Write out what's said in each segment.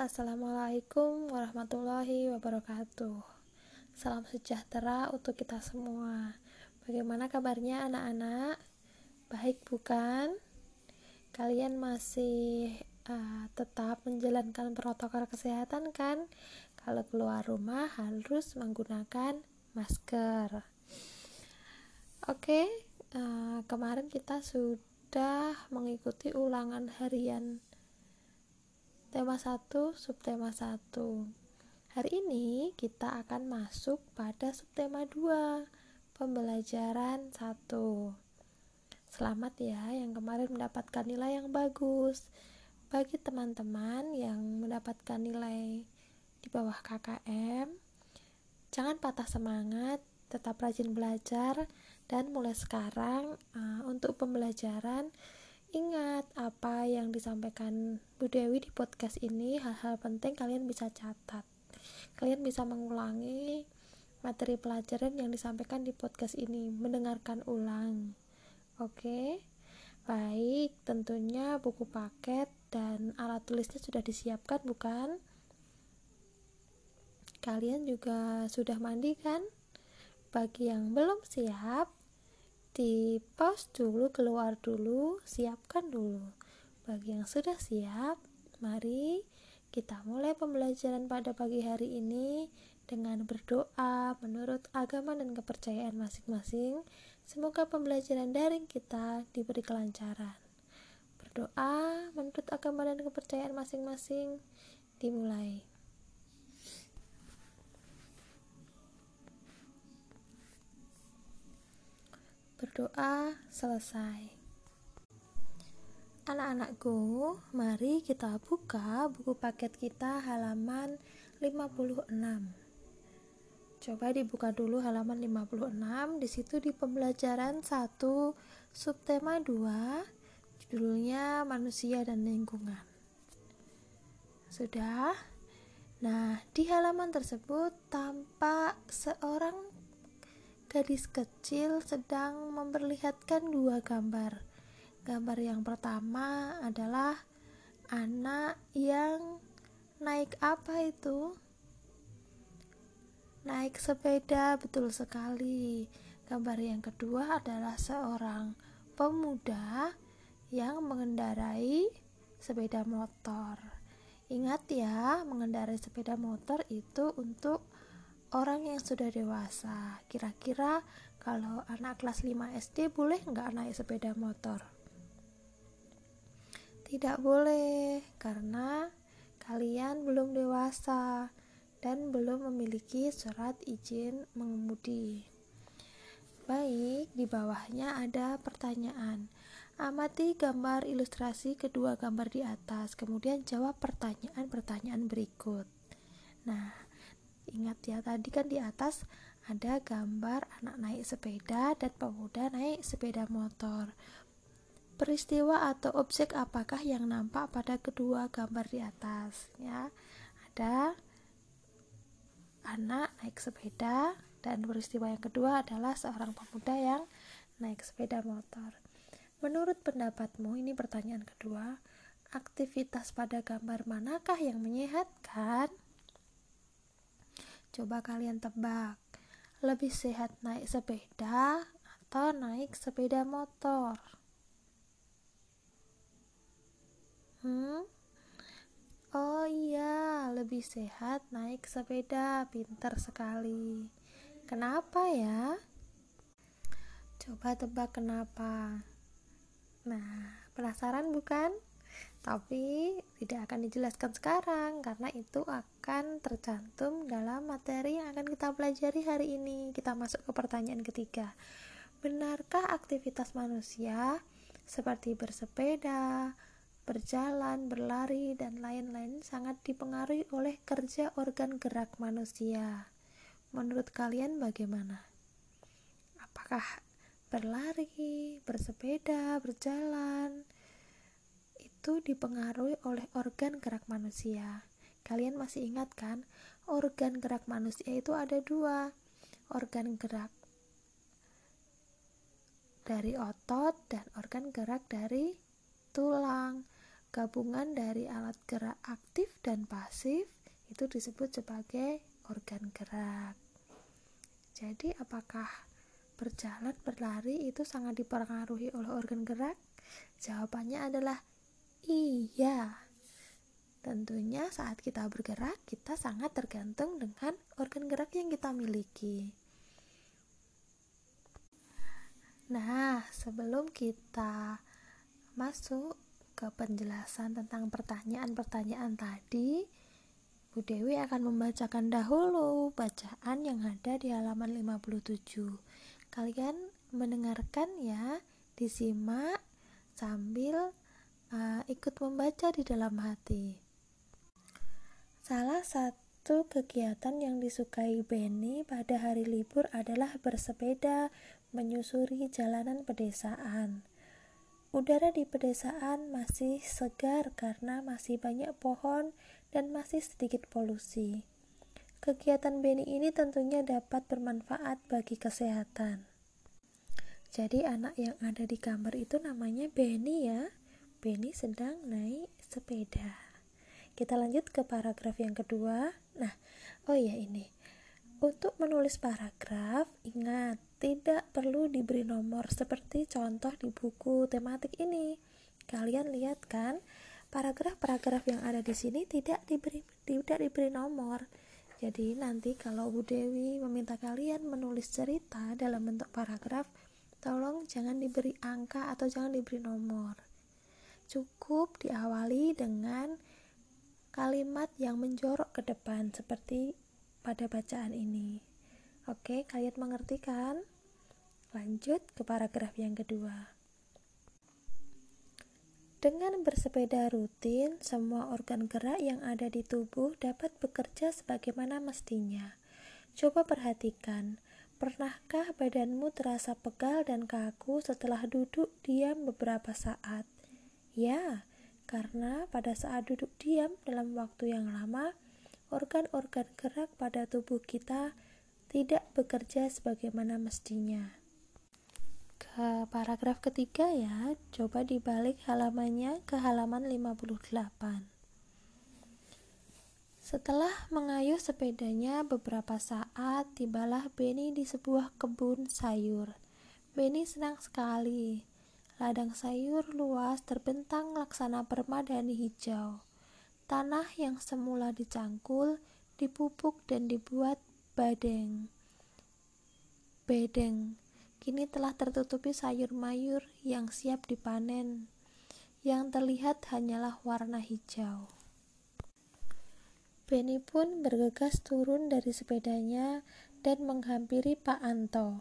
Assalamualaikum warahmatullahi wabarakatuh. Salam sejahtera untuk kita semua. Bagaimana kabarnya anak-anak? Baik bukan? Kalian masih uh, tetap menjalankan protokol kesehatan kan? Kalau keluar rumah harus menggunakan masker. Oke, uh, kemarin kita sudah mengikuti ulangan harian tema 1, subtema 1. Hari ini kita akan masuk pada subtema 2, pembelajaran 1. Selamat ya yang kemarin mendapatkan nilai yang bagus. Bagi teman-teman yang mendapatkan nilai di bawah KKM, jangan patah semangat, tetap rajin belajar dan mulai sekarang uh, untuk pembelajaran Ingat apa yang disampaikan Bu Dewi di podcast ini, hal-hal penting kalian bisa catat. Kalian bisa mengulangi materi pelajaran yang disampaikan di podcast ini, mendengarkan ulang. Oke. Baik, tentunya buku paket dan alat tulisnya sudah disiapkan bukan? Kalian juga sudah mandi kan? Bagi yang belum siap, di pause dulu, keluar dulu, siapkan dulu. Bagi yang sudah siap, mari kita mulai pembelajaran pada pagi hari ini dengan berdoa menurut agama dan kepercayaan masing-masing. Semoga pembelajaran daring kita diberi kelancaran. Berdoa menurut agama dan kepercayaan masing-masing dimulai. Berdoa selesai. Anak-anakku, mari kita buka buku paket kita halaman 56. Coba dibuka dulu halaman 56. Di situ di pembelajaran 1 subtema 2 judulnya manusia dan lingkungan. Sudah? Nah, di halaman tersebut tampak seorang gadis kecil sedang memperlihatkan dua gambar. Gambar yang pertama adalah anak yang naik apa itu? Naik sepeda, betul sekali. Gambar yang kedua adalah seorang pemuda yang mengendarai sepeda motor. Ingat ya, mengendarai sepeda motor itu untuk orang yang sudah dewasa kira-kira kalau anak kelas 5 SD boleh nggak naik sepeda motor? Tidak boleh karena kalian belum dewasa dan belum memiliki surat izin mengemudi. Baik di bawahnya ada pertanyaan. Amati gambar ilustrasi kedua gambar di atas, kemudian jawab pertanyaan-pertanyaan berikut. Nah, Ingat ya, tadi kan di atas ada gambar anak naik sepeda dan pemuda naik sepeda motor. Peristiwa atau objek apakah yang nampak pada kedua gambar di atas? Ya, ada anak naik sepeda dan peristiwa yang kedua adalah seorang pemuda yang naik sepeda motor. Menurut pendapatmu, ini pertanyaan kedua, aktivitas pada gambar manakah yang menyehatkan? Coba kalian tebak, lebih sehat naik sepeda atau naik sepeda motor? Hmm? Oh iya, lebih sehat naik sepeda, pinter sekali. Kenapa ya? Coba tebak kenapa. Nah, penasaran bukan? Tapi tidak akan dijelaskan sekarang karena itu akan tercantum dalam materi yang akan kita pelajari hari ini. Kita masuk ke pertanyaan ketiga. Benarkah aktivitas manusia seperti bersepeda, berjalan, berlari, dan lain-lain sangat dipengaruhi oleh kerja organ gerak manusia? Menurut kalian bagaimana? Apakah berlari, bersepeda, berjalan, itu dipengaruhi oleh organ gerak manusia. Kalian masih ingat kan? Organ gerak manusia itu ada dua. Organ gerak dari otot dan organ gerak dari tulang. gabungan dari alat gerak aktif dan pasif itu disebut sebagai organ gerak. Jadi apakah berjalan berlari itu sangat dipengaruhi oleh organ gerak? Jawabannya adalah iya. Tentunya saat kita bergerak, kita sangat tergantung dengan organ gerak yang kita miliki. Nah, sebelum kita masuk ke penjelasan tentang pertanyaan-pertanyaan tadi, Bu Dewi akan membacakan dahulu bacaan yang ada di halaman 57. Kalian mendengarkan ya, disimak sambil uh, ikut membaca di dalam hati. Salah satu kegiatan yang disukai Benny pada hari libur adalah bersepeda menyusuri jalanan pedesaan. Udara di pedesaan masih segar karena masih banyak pohon dan masih sedikit polusi. Kegiatan Benny ini tentunya dapat bermanfaat bagi kesehatan. Jadi anak yang ada di kamar itu namanya Benny ya. Benny sedang naik sepeda. Kita lanjut ke paragraf yang kedua. Nah, oh ya ini. Untuk menulis paragraf, ingat tidak perlu diberi nomor seperti contoh di buku tematik ini. Kalian lihat kan, paragraf-paragraf yang ada di sini tidak diberi tidak diberi nomor. Jadi nanti kalau Bu Dewi meminta kalian menulis cerita dalam bentuk paragraf, tolong jangan diberi angka atau jangan diberi nomor. Cukup diawali dengan kalimat yang menjorok ke depan seperti pada bacaan ini. Oke, kalian mengerti kan? Lanjut ke paragraf yang kedua. Dengan bersepeda rutin, semua organ gerak yang ada di tubuh dapat bekerja sebagaimana mestinya. Coba perhatikan, pernahkah badanmu terasa pegal dan kaku setelah duduk diam beberapa saat? Ya, karena pada saat duduk diam dalam waktu yang lama, organ-organ gerak pada tubuh kita tidak bekerja sebagaimana mestinya. Ke paragraf ketiga ya, coba dibalik halamannya ke halaman 58. Setelah mengayuh sepedanya beberapa saat, tibalah Benny di sebuah kebun sayur. Benny senang sekali Ladang sayur luas terbentang laksana permadani hijau. Tanah yang semula dicangkul, dipupuk dan dibuat badeng. Bedeng kini telah tertutupi sayur mayur yang siap dipanen. Yang terlihat hanyalah warna hijau. Benny pun bergegas turun dari sepedanya dan menghampiri Pak Anto.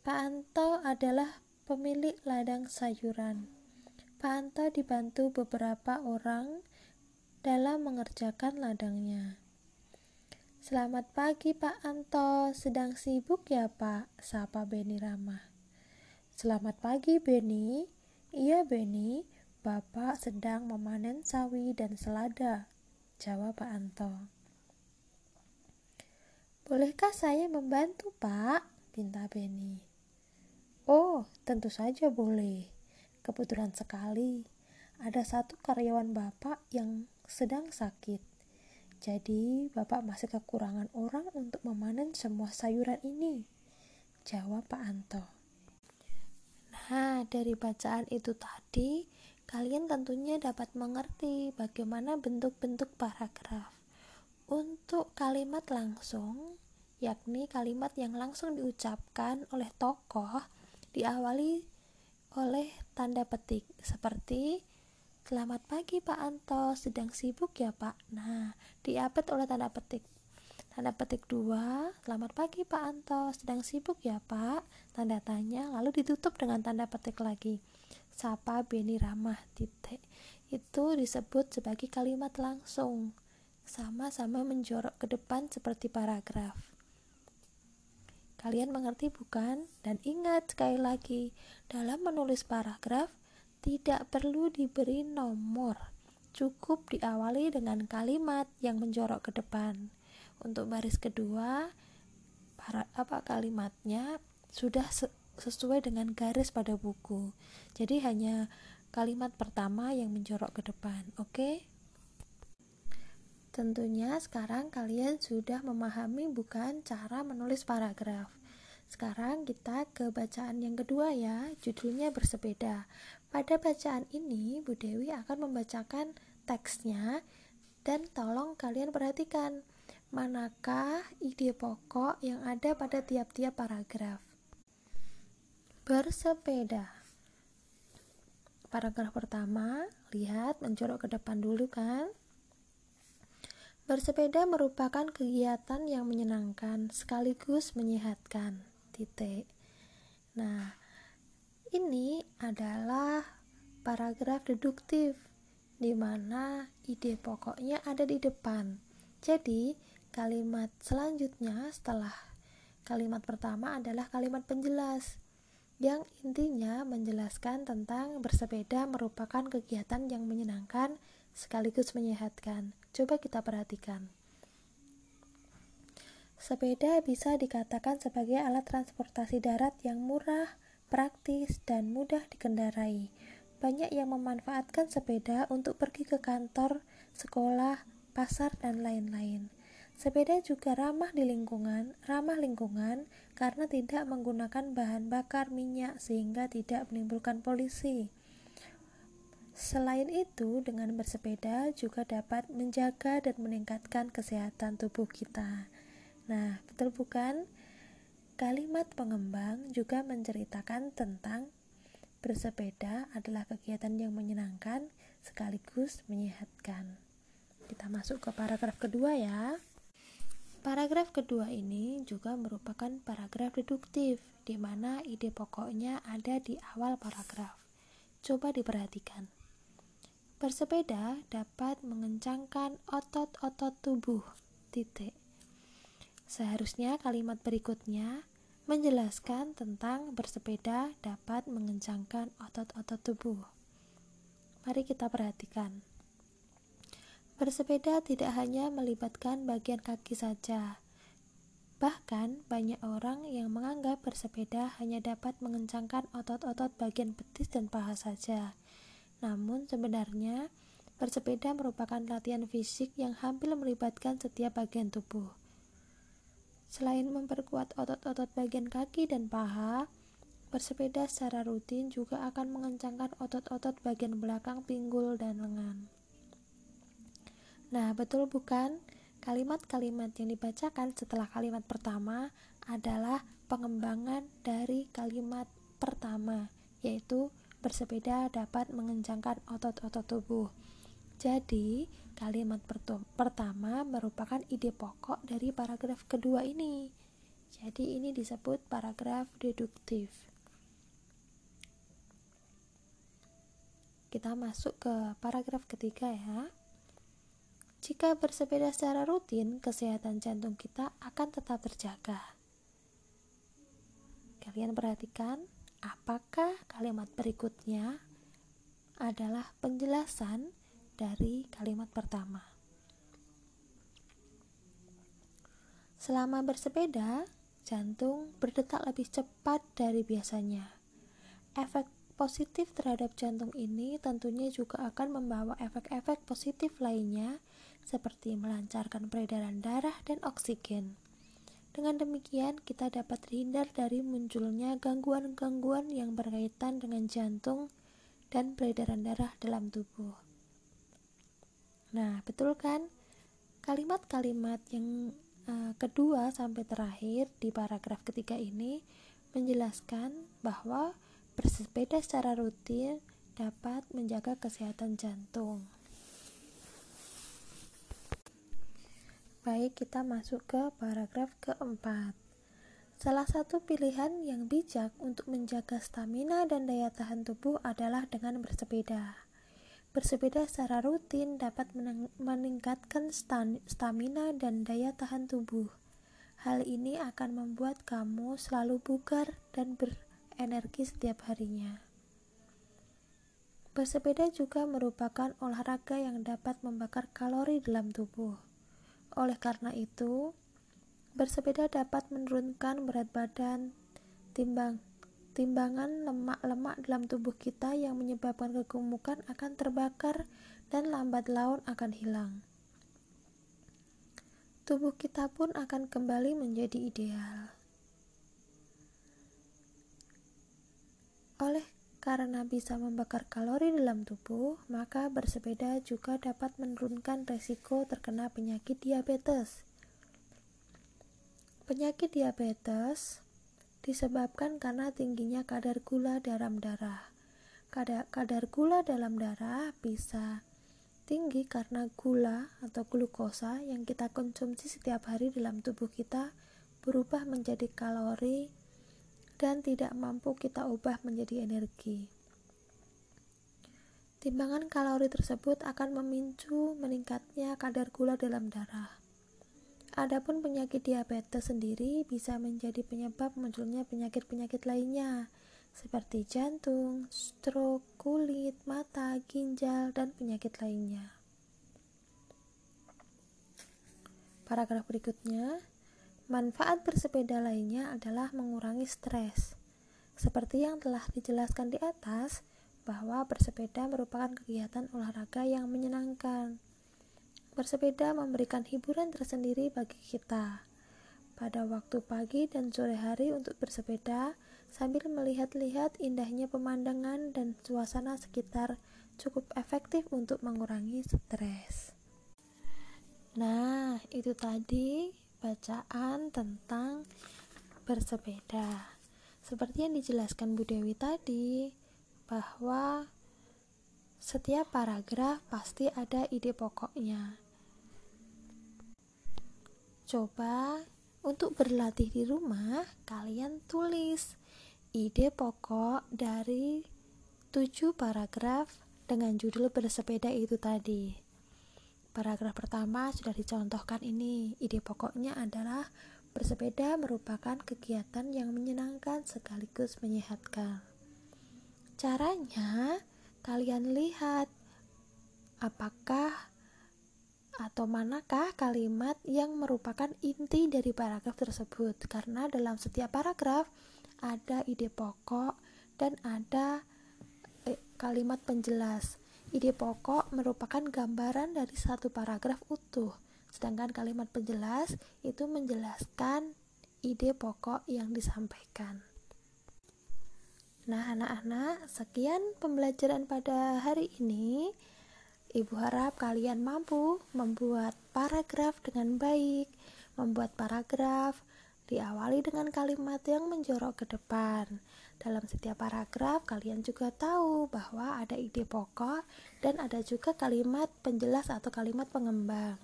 Pak Anto adalah pemilik ladang sayuran. Pak Anto dibantu beberapa orang dalam mengerjakan ladangnya. Selamat pagi Pak Anto, sedang sibuk ya Pak? Sapa Beni ramah. Selamat pagi Beni. Iya Beni, Bapak sedang memanen sawi dan selada. Jawab Pak Anto. Bolehkah saya membantu Pak? Pinta Beni. Oh, tentu saja boleh. Kebetulan sekali, ada satu karyawan Bapak yang sedang sakit. Jadi, Bapak masih kekurangan orang untuk memanen semua sayuran ini. Jawab Pak Anto. Nah, dari bacaan itu tadi, kalian tentunya dapat mengerti bagaimana bentuk-bentuk paragraf. Untuk kalimat langsung, yakni kalimat yang langsung diucapkan oleh tokoh, diawali oleh tanda petik seperti Selamat pagi Pak Anto, sedang sibuk ya Pak? Nah, diapet oleh tanda petik. Tanda petik 2, selamat pagi Pak Anto, sedang sibuk ya Pak? Tanda tanya, lalu ditutup dengan tanda petik lagi. Sapa Beni Ramah titik. Itu disebut sebagai kalimat langsung. Sama-sama menjorok ke depan seperti paragraf. Kalian mengerti bukan? Dan ingat sekali lagi, dalam menulis paragraf tidak perlu diberi nomor. Cukup diawali dengan kalimat yang menjorok ke depan. Untuk baris kedua, para apa kalimatnya sudah sesuai dengan garis pada buku. Jadi hanya kalimat pertama yang menjorok ke depan, oke? Okay? Tentunya sekarang kalian sudah memahami bukan cara menulis paragraf. Sekarang kita ke bacaan yang kedua ya, judulnya bersepeda. Pada bacaan ini, Bu Dewi akan membacakan teksnya dan tolong kalian perhatikan manakah ide pokok yang ada pada tiap-tiap paragraf. Bersepeda. Paragraf pertama, lihat menjorok ke depan dulu kan? Bersepeda merupakan kegiatan yang menyenangkan sekaligus menyehatkan. Titik. Nah, ini adalah paragraf deduktif di mana ide pokoknya ada di depan. Jadi, kalimat selanjutnya setelah kalimat pertama adalah kalimat penjelas yang intinya menjelaskan tentang bersepeda merupakan kegiatan yang menyenangkan sekaligus menyehatkan. Coba kita perhatikan. Sepeda bisa dikatakan sebagai alat transportasi darat yang murah, praktis, dan mudah dikendarai. Banyak yang memanfaatkan sepeda untuk pergi ke kantor, sekolah, pasar, dan lain-lain. Sepeda juga ramah di lingkungan, ramah lingkungan karena tidak menggunakan bahan bakar minyak sehingga tidak menimbulkan polusi. Selain itu, dengan bersepeda juga dapat menjaga dan meningkatkan kesehatan tubuh kita. Nah, betul bukan? Kalimat pengembang juga menceritakan tentang bersepeda adalah kegiatan yang menyenangkan sekaligus menyehatkan. Kita masuk ke paragraf kedua ya. Paragraf kedua ini juga merupakan paragraf deduktif, di mana ide pokoknya ada di awal paragraf. Coba diperhatikan. Bersepeda dapat mengencangkan otot-otot tubuh. Titik. Seharusnya kalimat berikutnya menjelaskan tentang bersepeda dapat mengencangkan otot-otot tubuh. Mari kita perhatikan. Bersepeda tidak hanya melibatkan bagian kaki saja. Bahkan, banyak orang yang menganggap bersepeda hanya dapat mengencangkan otot-otot bagian betis dan paha saja. Namun sebenarnya bersepeda merupakan latihan fisik yang hampir melibatkan setiap bagian tubuh. Selain memperkuat otot-otot bagian kaki dan paha, bersepeda secara rutin juga akan mengencangkan otot-otot bagian belakang pinggul dan lengan. Nah, betul bukan? Kalimat-kalimat yang dibacakan setelah kalimat pertama adalah pengembangan dari kalimat pertama, yaitu bersepeda dapat mengencangkan otot-otot tubuh. Jadi, kalimat pertama merupakan ide pokok dari paragraf kedua ini. Jadi, ini disebut paragraf deduktif. Kita masuk ke paragraf ketiga ya. Jika bersepeda secara rutin, kesehatan jantung kita akan tetap terjaga. Kalian perhatikan, Apakah kalimat berikutnya adalah penjelasan dari kalimat pertama? Selama bersepeda, jantung berdetak lebih cepat dari biasanya. Efek positif terhadap jantung ini tentunya juga akan membawa efek-efek positif lainnya seperti melancarkan peredaran darah dan oksigen. Dengan demikian, kita dapat terhindar dari munculnya gangguan-gangguan yang berkaitan dengan jantung dan peredaran darah dalam tubuh. Nah, betul kan? Kalimat-kalimat yang uh, kedua sampai terakhir di paragraf ketiga ini menjelaskan bahwa bersepeda secara rutin dapat menjaga kesehatan jantung. Baik, kita masuk ke paragraf keempat. Salah satu pilihan yang bijak untuk menjaga stamina dan daya tahan tubuh adalah dengan bersepeda. Bersepeda secara rutin dapat meningkatkan stamina dan daya tahan tubuh. Hal ini akan membuat kamu selalu bugar dan berenergi setiap harinya. Bersepeda juga merupakan olahraga yang dapat membakar kalori dalam tubuh. Oleh karena itu, bersepeda dapat menurunkan berat badan timbang timbangan lemak-lemak dalam tubuh kita yang menyebabkan kegemukan akan terbakar dan lambat laun akan hilang. Tubuh kita pun akan kembali menjadi ideal. Oleh karena bisa membakar kalori dalam tubuh, maka bersepeda juga dapat menurunkan resiko terkena penyakit diabetes. Penyakit diabetes disebabkan karena tingginya kadar gula dalam darah. Kadar, kadar gula dalam darah bisa tinggi karena gula atau glukosa yang kita konsumsi setiap hari dalam tubuh kita berubah menjadi kalori dan tidak mampu kita ubah menjadi energi. Timbangan kalori tersebut akan memicu meningkatnya kadar gula dalam darah. Adapun penyakit diabetes sendiri bisa menjadi penyebab munculnya penyakit-penyakit lainnya seperti jantung, stroke, kulit, mata, ginjal, dan penyakit lainnya. Paragraf berikutnya, manfaat bersepeda lainnya adalah mengurangi stres. Seperti yang telah dijelaskan di atas, bahwa bersepeda merupakan kegiatan olahraga yang menyenangkan Bersepeda memberikan hiburan tersendiri bagi kita. Pada waktu pagi dan sore hari untuk bersepeda sambil melihat-lihat indahnya pemandangan dan suasana sekitar cukup efektif untuk mengurangi stres. Nah, itu tadi bacaan tentang bersepeda. Seperti yang dijelaskan Bu Dewi tadi, bahwa setiap paragraf pasti ada ide pokoknya. Coba untuk berlatih di rumah, kalian tulis ide pokok dari 7 paragraf dengan judul bersepeda itu tadi. Paragraf pertama sudah dicontohkan ini. Ide pokoknya adalah bersepeda merupakan kegiatan yang menyenangkan sekaligus menyehatkan. Caranya, kalian lihat apakah atau manakah kalimat yang merupakan inti dari paragraf tersebut karena dalam setiap paragraf ada ide pokok dan ada eh, kalimat penjelas ide pokok merupakan gambaran dari satu paragraf utuh sedangkan kalimat penjelas itu menjelaskan ide pokok yang disampaikan Nah, anak-anak, sekian pembelajaran pada hari ini. Ibu harap kalian mampu membuat paragraf dengan baik, membuat paragraf diawali dengan kalimat yang menjorok ke depan. Dalam setiap paragraf, kalian juga tahu bahwa ada ide pokok dan ada juga kalimat penjelas atau kalimat pengembang.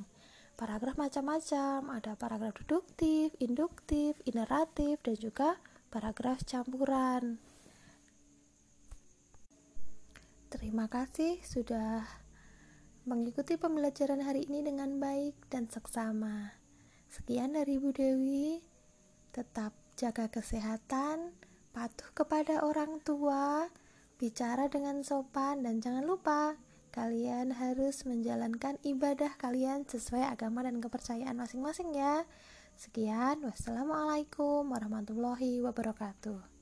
Paragraf macam-macam, ada paragraf deduktif, induktif, ineratif, dan juga paragraf campuran. Terima kasih sudah mengikuti pembelajaran hari ini dengan baik dan seksama. Sekian dari Bu Dewi. Tetap jaga kesehatan, patuh kepada orang tua, bicara dengan sopan dan jangan lupa kalian harus menjalankan ibadah kalian sesuai agama dan kepercayaan masing-masing ya. Sekian, wassalamualaikum warahmatullahi wabarakatuh.